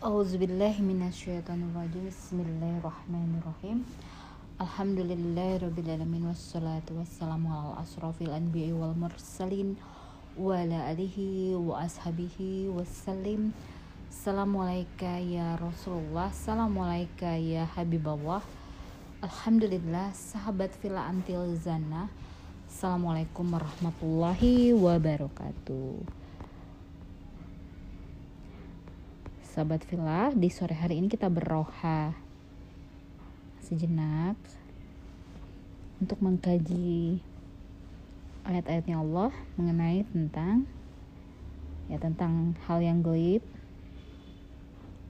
Auzubillahiminasyaitonirrajim Bismillahirrahmanirrahim. Alhamdulillahirrabbilalamin Wassalatu wassalamu ala asrafil anbiya wal mursalin Wa ala alihi wa ashabihi wassalim. Assalamualaikum ya Rasulullah Assalamualaikum ya Habiballah Alhamdulillah sahabat villa antil zana Assalamualaikum warahmatullahi wabarakatuh Sahabat Villa, di sore hari ini kita berroha sejenak untuk mengkaji ayat-ayatnya Allah mengenai tentang ya tentang hal yang goib.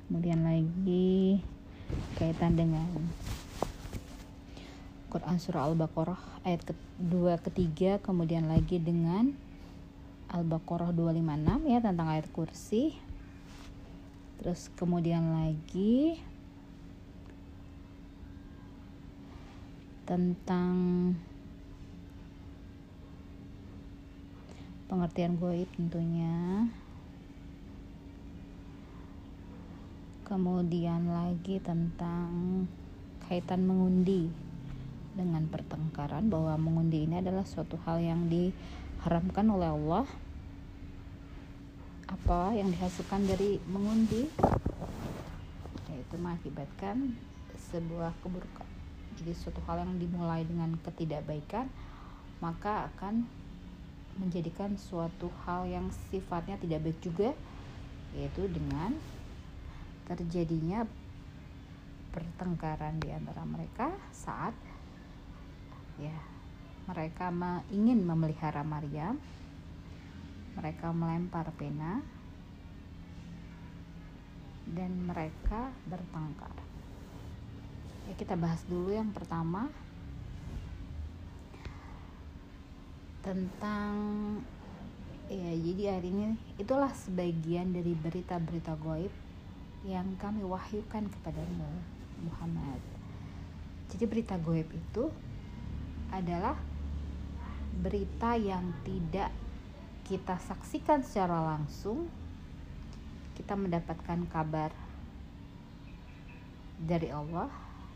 Kemudian lagi kaitan dengan Quran surah Al-Baqarah ayat kedua ketiga kemudian lagi dengan Al-Baqarah 256 ya tentang ayat kursi terus kemudian lagi tentang pengertian goib tentunya. Kemudian lagi tentang kaitan mengundi dengan pertengkaran bahwa mengundi ini adalah suatu hal yang diharamkan oleh Allah apa yang dihasilkan dari mengundi yaitu mengakibatkan sebuah keburukan. Jadi suatu hal yang dimulai dengan ketidakbaikan maka akan menjadikan suatu hal yang sifatnya tidak baik juga yaitu dengan terjadinya pertengkaran di antara mereka saat ya mereka ingin memelihara Maryam mereka melempar pena dan mereka bertengkar. Ya, kita bahas dulu yang pertama tentang ya jadi hari ini itulah sebagian dari berita-berita goib yang kami wahyukan kepadamu Muhammad. Jadi berita goib itu adalah berita yang tidak kita saksikan secara langsung, kita mendapatkan kabar dari Allah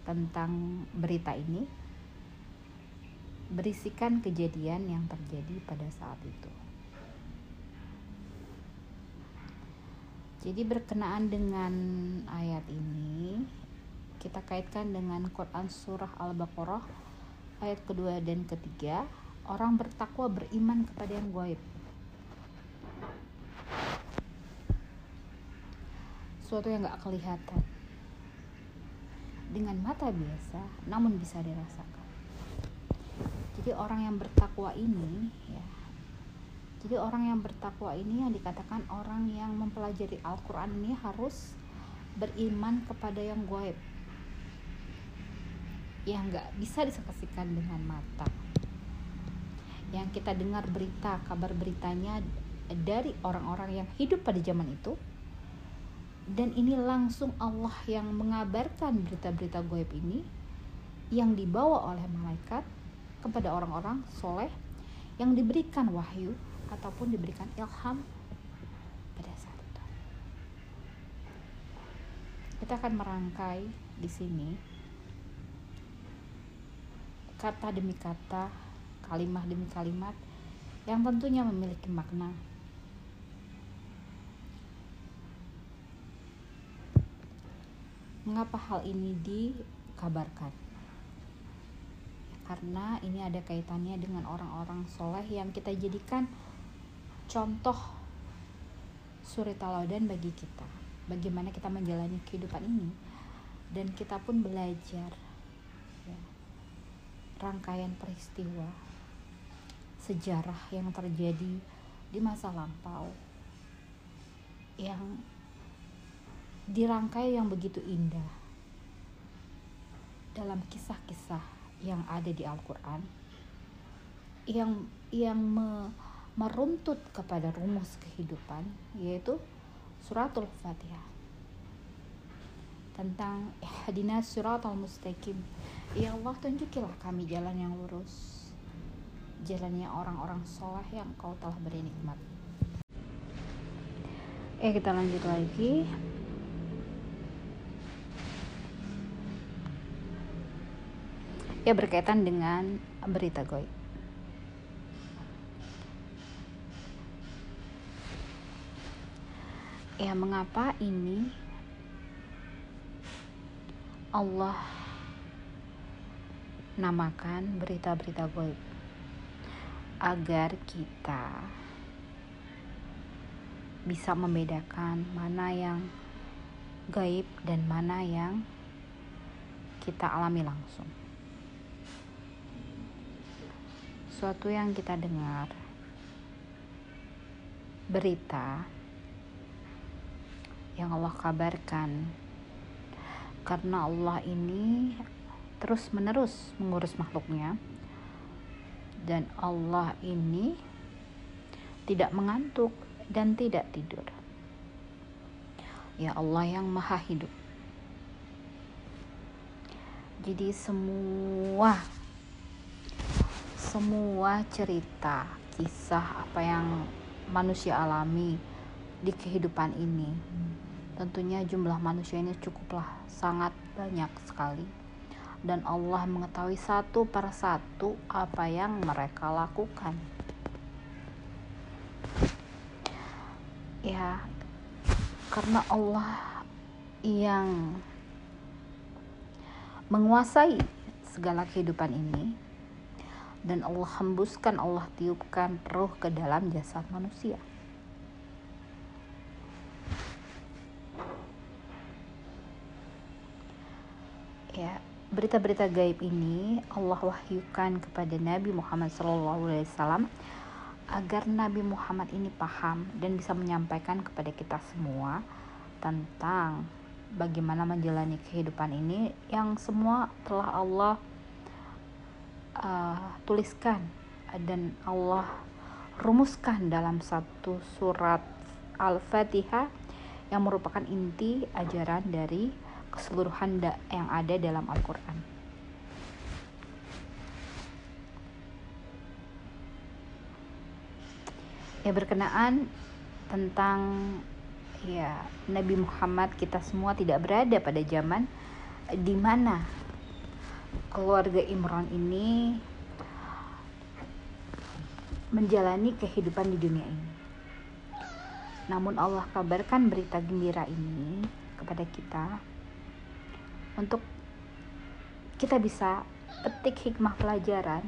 tentang berita ini, berisikan kejadian yang terjadi pada saat itu. Jadi berkenaan dengan ayat ini, kita kaitkan dengan Quran surah Al-Baqarah ayat kedua dan ketiga, orang bertakwa beriman kepada yang gaib sesuatu yang gak kelihatan. Dengan mata biasa namun bisa dirasakan. Jadi orang yang bertakwa ini ya. Jadi orang yang bertakwa ini yang dikatakan orang yang mempelajari Al-Quran ini harus beriman kepada yang gaib yang gak bisa disaksikan dengan mata. Yang kita dengar berita kabar beritanya dari orang-orang yang hidup pada zaman itu dan ini langsung Allah yang mengabarkan berita-berita goib ini yang dibawa oleh malaikat kepada orang-orang soleh yang diberikan wahyu ataupun diberikan ilham pada saat itu. Kita akan merangkai di sini kata demi kata, kalimat demi kalimat yang tentunya memiliki makna Mengapa hal ini dikabarkan? Karena ini ada kaitannya dengan orang-orang soleh yang kita jadikan contoh suri teladan bagi kita. Bagaimana kita menjalani kehidupan ini dan kita pun belajar ya, rangkaian peristiwa sejarah yang terjadi di masa lampau yang dirangkai yang begitu indah. Dalam kisah-kisah yang ada di Al-Quran yang yang me, meruntut kepada rumus kehidupan yaitu suratul fatihah. Tentang hadina suratul mustaqim. Ya Allah tunjukilah kami jalan yang lurus. Jalannya orang-orang soleh yang kau telah beri nikmat. Eh kita lanjut lagi ya berkaitan dengan berita goib. Ya, mengapa ini Allah namakan berita-berita goib agar kita bisa membedakan mana yang gaib dan mana yang kita alami langsung. Suatu yang kita dengar berita yang Allah kabarkan. Karena Allah ini terus menerus mengurus makhluknya. Dan Allah ini tidak mengantuk dan tidak tidur. Ya Allah yang maha hidup. Jadi semua semua cerita kisah apa yang manusia alami di kehidupan ini tentunya jumlah manusia ini cukuplah sangat banyak sekali. Dan Allah mengetahui satu per satu apa yang mereka lakukan. Ya karena Allah yang menguasai segala kehidupan ini dan Allah hembuskan, Allah tiupkan roh ke dalam jasad manusia. Ya, berita-berita gaib ini Allah wahyukan kepada Nabi Muhammad SAW agar Nabi Muhammad ini paham dan bisa menyampaikan kepada kita semua tentang bagaimana menjalani kehidupan ini yang semua telah Allah uh, tuliskan dan Allah rumuskan dalam satu surat Al-Fatihah yang merupakan inti ajaran dari keseluruhan yang ada dalam Al-Quran. ya berkenaan tentang ya Nabi Muhammad kita semua tidak berada pada zaman di mana keluarga Imran ini menjalani kehidupan di dunia ini. Namun Allah kabarkan berita gembira ini kepada kita untuk kita bisa petik hikmah pelajaran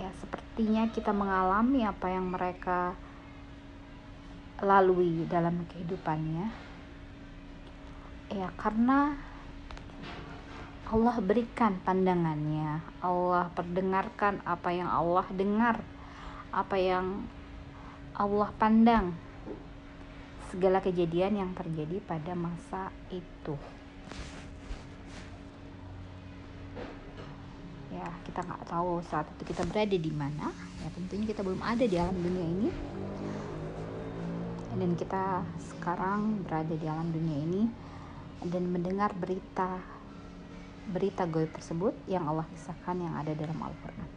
ya sepertinya kita mengalami apa yang mereka lalui dalam kehidupannya ya karena Allah berikan pandangannya Allah perdengarkan apa yang Allah dengar apa yang Allah pandang. Segala kejadian yang terjadi pada masa itu. Ya kita nggak tahu saat itu kita berada di mana. Ya tentunya kita belum ada di alam dunia ini. Dan kita sekarang berada di alam dunia ini dan mendengar berita berita goib tersebut yang Allah kisahkan yang ada dalam Al-Quran.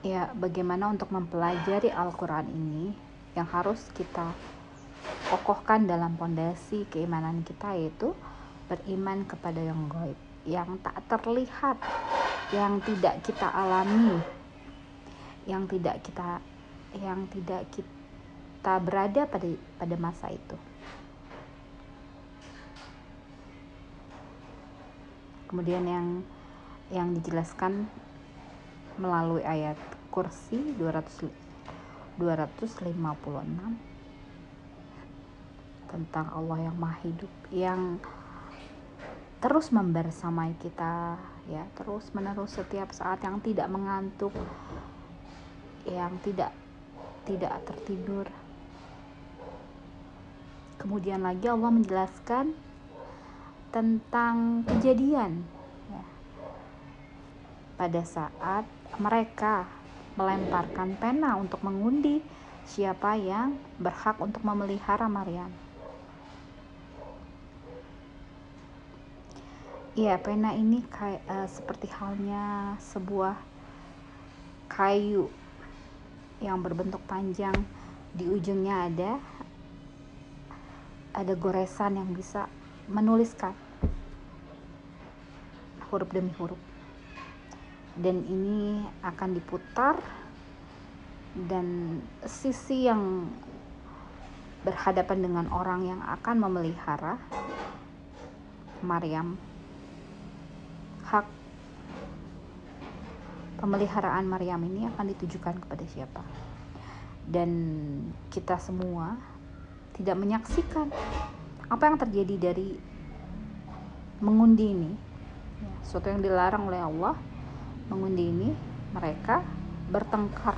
Ya bagaimana untuk mempelajari Al-Quran ini yang harus kita kokohkan dalam pondasi keimanan kita yaitu beriman kepada yang gaib yang tak terlihat yang tidak kita alami yang tidak kita yang tidak kita berada pada pada masa itu. Kemudian yang yang dijelaskan melalui ayat kursi 200 256 tentang Allah yang maha hidup yang terus membersamai kita ya terus menerus setiap saat yang tidak mengantuk yang tidak tidak tertidur kemudian lagi Allah menjelaskan tentang kejadian ya, pada saat mereka melemparkan pena untuk mengundi siapa yang berhak untuk memelihara Maryam. Iya, pena ini kayak uh, seperti halnya sebuah kayu yang berbentuk panjang. Di ujungnya ada ada goresan yang bisa menuliskan huruf demi huruf. Dan ini akan diputar dan sisi yang berhadapan dengan orang yang akan memelihara Maryam hak pemeliharaan Maryam ini akan ditujukan kepada siapa? Dan kita semua tidak menyaksikan apa yang terjadi dari mengundi ini. Ya, sesuatu yang dilarang oleh Allah mengundi ini mereka bertengkar.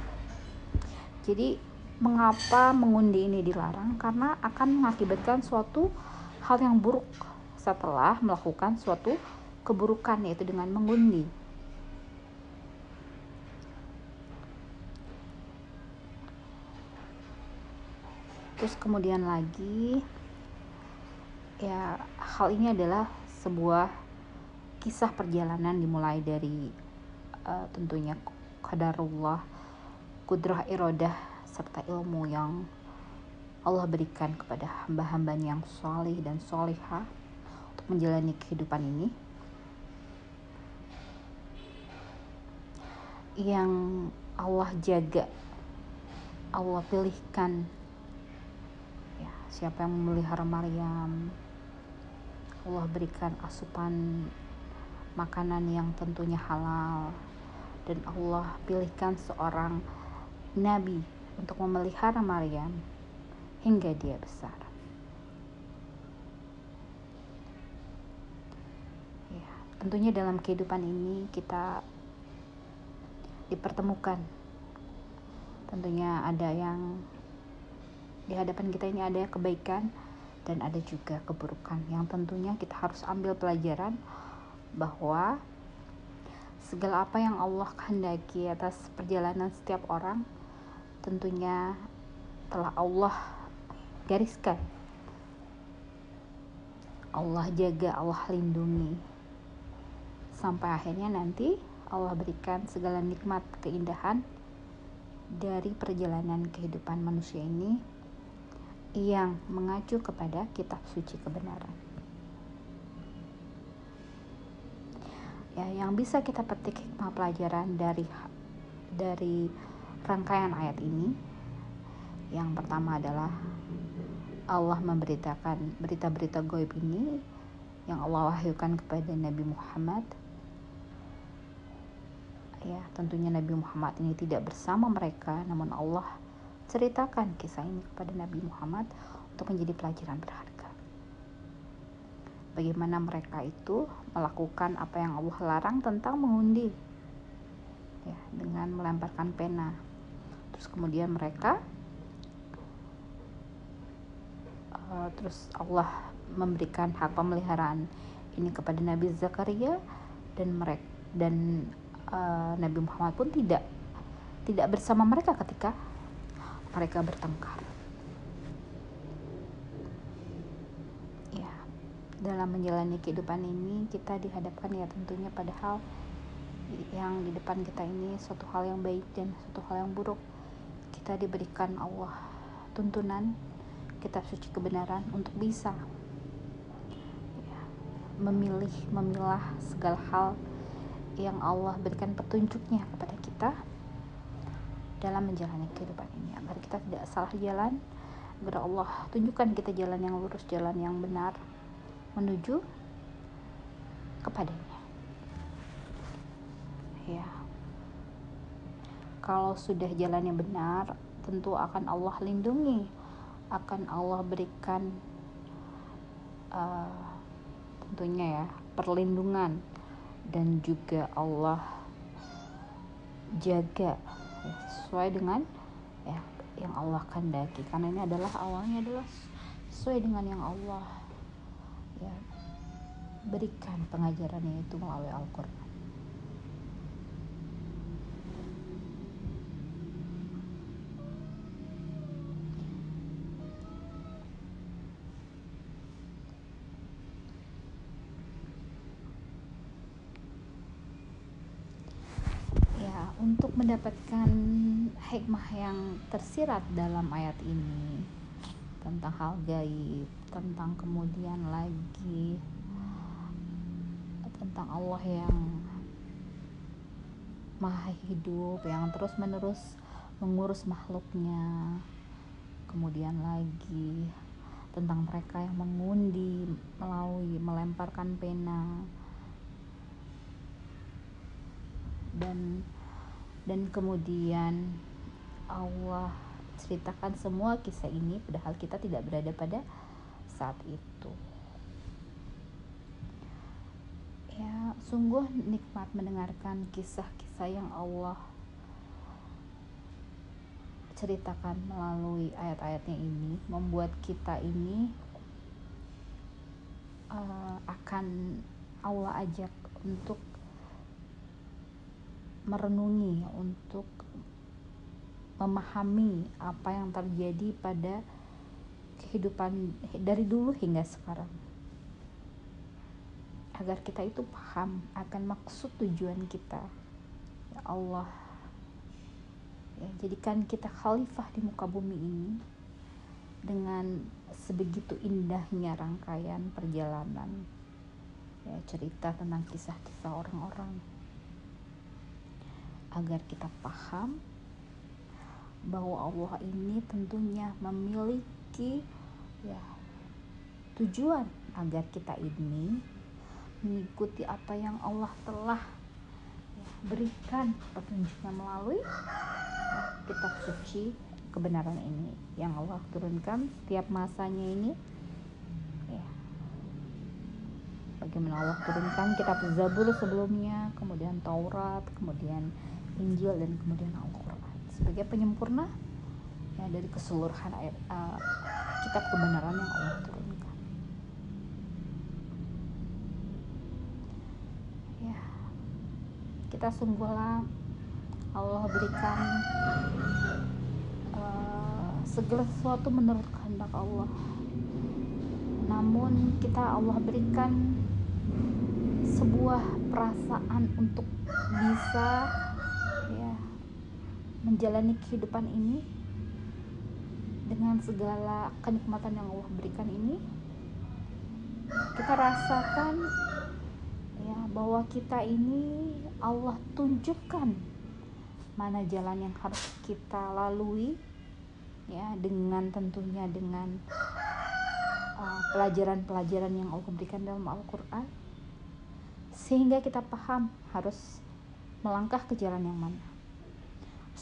Jadi mengapa mengundi ini dilarang? Karena akan mengakibatkan suatu hal yang buruk setelah melakukan suatu keburukan yaitu dengan mengundi. Terus kemudian lagi ya hal ini adalah sebuah kisah perjalanan dimulai dari uh, tentunya kadarullah kudrah irodah serta ilmu yang Allah berikan kepada hamba-hambanya yang solih dan solihah untuk menjalani kehidupan ini yang Allah jaga Allah pilihkan. Siapa yang memelihara Maryam? Allah berikan asupan makanan yang tentunya halal. Dan Allah pilihkan seorang nabi untuk memelihara Maryam hingga dia besar. Ya tentunya dalam kehidupan ini kita dipertemukan. Tentunya ada yang di hadapan kita ini ada kebaikan dan ada juga keburukan. Yang tentunya kita harus ambil pelajaran bahwa segala apa yang Allah kehendaki atas perjalanan setiap orang tentunya telah Allah gariskan. Allah jaga, Allah lindungi. Sampai akhirnya nanti Allah berikan segala nikmat keindahan dari perjalanan kehidupan manusia ini yang mengacu kepada kitab suci kebenaran. Ya, yang bisa kita petik hikmah pelajaran dari dari rangkaian ayat ini yang pertama adalah Allah memberitakan berita-berita goib ini yang Allah wahyukan kepada Nabi Muhammad ya tentunya Nabi Muhammad ini tidak bersama mereka namun Allah ceritakan kisah ini kepada Nabi Muhammad untuk menjadi pelajaran berharga. Bagaimana mereka itu melakukan apa yang Allah larang tentang mengundi, ya, dengan melemparkan pena. Terus kemudian mereka, uh, terus Allah memberikan hak pemeliharaan ini kepada Nabi Zakaria dan mereka dan uh, Nabi Muhammad pun tidak tidak bersama mereka ketika mereka bertengkar. Ya, dalam menjalani kehidupan ini kita dihadapkan ya tentunya pada hal yang di depan kita ini suatu hal yang baik dan suatu hal yang buruk. Kita diberikan Allah tuntunan kitab suci kebenaran untuk bisa ya, memilih, memilah segala hal yang Allah berikan petunjuknya kepada kita dalam menjalani kehidupan ini. Agar kita tidak salah jalan agar Allah tunjukkan kita jalan yang lurus jalan yang benar menuju kepadanya. Ya. Kalau sudah jalan yang benar tentu akan Allah lindungi. Akan Allah berikan uh, tentunya ya perlindungan dan juga Allah jaga sesuai dengan ya yang Allah kehendaki. Karena ini adalah awalnya adalah sesuai dengan yang Allah ya berikan pengajarannya itu melalui Al-Quran ya untuk untuk mendapatkan hikmah yang tersirat dalam ayat ini. Tentang hal gaib, tentang kemudian lagi tentang Allah yang maha hidup yang terus menerus mengurus makhluknya. Kemudian lagi tentang mereka yang mengundi melalui melemparkan pena. Dan dan kemudian Allah ceritakan semua kisah ini padahal kita tidak berada pada saat itu. Ya sungguh nikmat mendengarkan kisah-kisah yang Allah ceritakan melalui ayat-ayatnya ini membuat kita ini uh, akan Allah ajak untuk merenungi untuk memahami apa yang terjadi pada kehidupan dari dulu hingga sekarang. Agar kita itu paham akan maksud tujuan kita. Ya Allah. Ya, jadikan kita khalifah di muka bumi ini dengan sebegitu indahnya rangkaian perjalanan. Ya cerita tentang kisah-kisah orang-orang agar kita paham bahwa Allah ini tentunya memiliki ya tujuan agar kita ini mengikuti apa yang Allah telah ya, berikan petunjuknya melalui kitab suci kebenaran ini yang Allah turunkan setiap masanya ini. Ya. Bagaimana Allah turunkan kitab Zabur sebelumnya kemudian Taurat kemudian Injil dan kemudian Al-Quran. Sebagai penyempurna ya dari keseluruhan ayat uh, kitab kebenaran yang Allah turunkan. Kita sungguhlah Allah berikan uh, segala sesuatu menurut kehendak Allah. Namun kita Allah berikan sebuah perasaan untuk bisa ya menjalani kehidupan ini dengan segala kenikmatan yang Allah berikan ini kita rasakan ya bahwa kita ini Allah tunjukkan mana jalan yang harus kita lalui ya dengan tentunya dengan uh, pelajaran-pelajaran uh, yang Allah berikan dalam Al-Qur'an sehingga kita paham harus melangkah ke jalan yang mana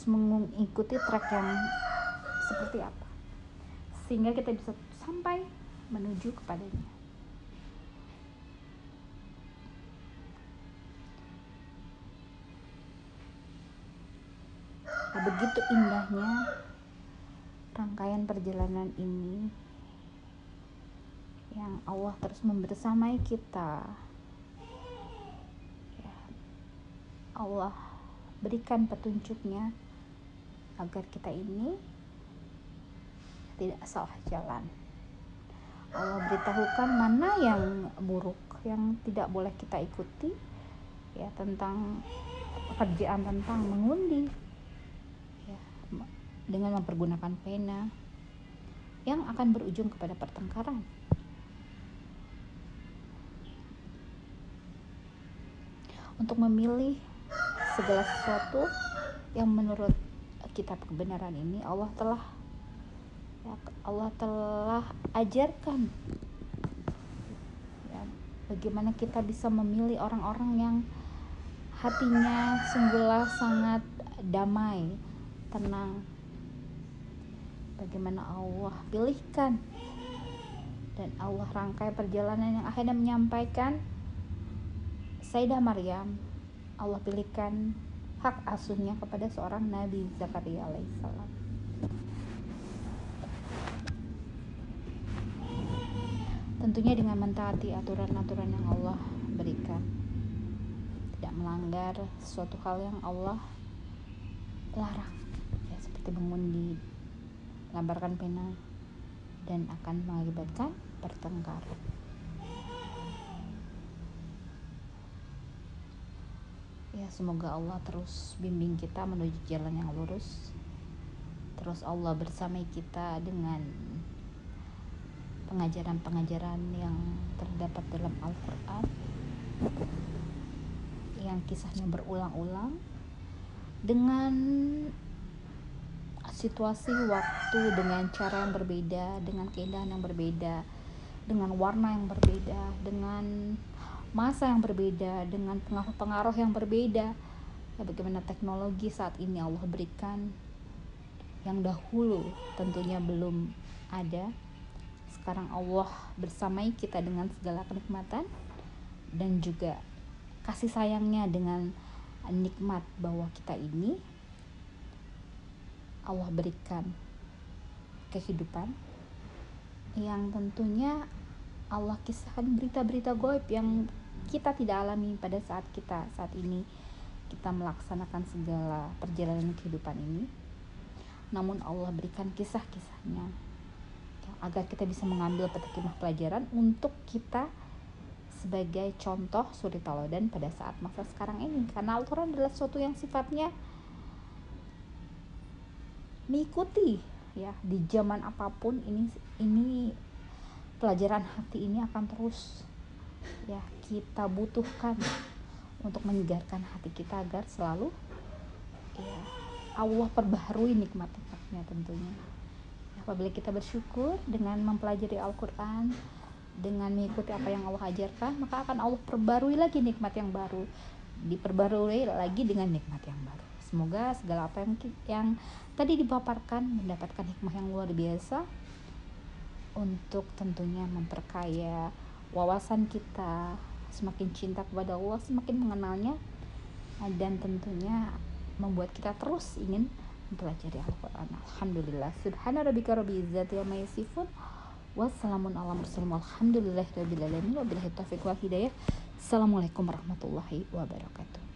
mengikuti track yang seperti apa sehingga kita bisa sampai menuju kepadanya Nah, begitu indahnya rangkaian perjalanan ini yang Allah terus membersamai kita. Ya, Allah berikan petunjuknya agar kita ini tidak salah jalan. Allah beritahukan mana yang buruk yang tidak boleh kita ikuti ya tentang pekerjaan tentang mengundi dengan mempergunakan pena yang akan berujung kepada pertengkaran. Untuk memilih segala sesuatu yang menurut kitab kebenaran ini Allah telah ya, Allah telah ajarkan. Ya, bagaimana kita bisa memilih orang-orang yang hatinya sungguhlah sangat damai, tenang, bagaimana Allah pilihkan dan Allah rangkai perjalanan yang akhirnya menyampaikan Sayyidah Maryam Allah pilihkan hak asuhnya kepada seorang Nabi Zakaria alaihissalam tentunya dengan mentaati aturan-aturan yang Allah berikan. Tidak melanggar suatu hal yang Allah larang. Ya seperti mengundi lambarkan pena dan akan mengakibatkan pertengkaran. Ya, semoga Allah terus bimbing kita menuju jalan yang lurus. Terus Allah bersama kita dengan pengajaran-pengajaran yang terdapat dalam Al-Quran. Yang kisahnya berulang-ulang. Dengan situasi waktu dengan cara yang berbeda dengan keindahan yang berbeda dengan warna yang berbeda dengan masa yang berbeda dengan pengaruh-pengaruh yang berbeda. Ya, bagaimana teknologi saat ini Allah berikan yang dahulu tentunya belum ada. Sekarang Allah bersamai kita dengan segala kenikmatan dan juga kasih sayangnya dengan nikmat bahwa kita ini Allah berikan kehidupan yang tentunya Allah kisahkan berita-berita goib yang kita tidak alami pada saat kita saat ini kita melaksanakan segala perjalanan kehidupan ini. Namun Allah berikan kisah-kisahnya agar kita bisa mengambil petik pelajaran untuk kita sebagai contoh suri teladan pada saat masa sekarang ini. Karena Al-Quran adalah sesuatu yang sifatnya mengikuti ya di zaman apa pun ini ini pelajaran hati ini akan terus ya kita butuhkan untuk menyegarkan hati kita agar selalu ya Allah perbaharui nikmat-nikmatnya tentunya. Apabila kita bersyukur dengan mempelajari Al-Quran dengan mengikuti apa yang Allah ajarkan maka akan Allah perbarui lagi nikmat yang baru. Diperbarui lagi dengan nikmat yang baru. Semoga segala apa yang yang tadi dipaparkan mendapatkan hikmah yang luar biasa untuk tentunya memperkaya wawasan kita semakin cinta kepada Allah semakin mengenalnya dan tentunya membuat kita terus ingin mempelajari Al-Quran. Alhamdulillah. Subhana rabbika rabbi izzati amma yasifun. Wassalamun ala mursalin. Walhamdulillahi rabbil alamin. Wabillahi taufiq wal hidayah. Assalamualaikum warahmatullahi wabarakatuh.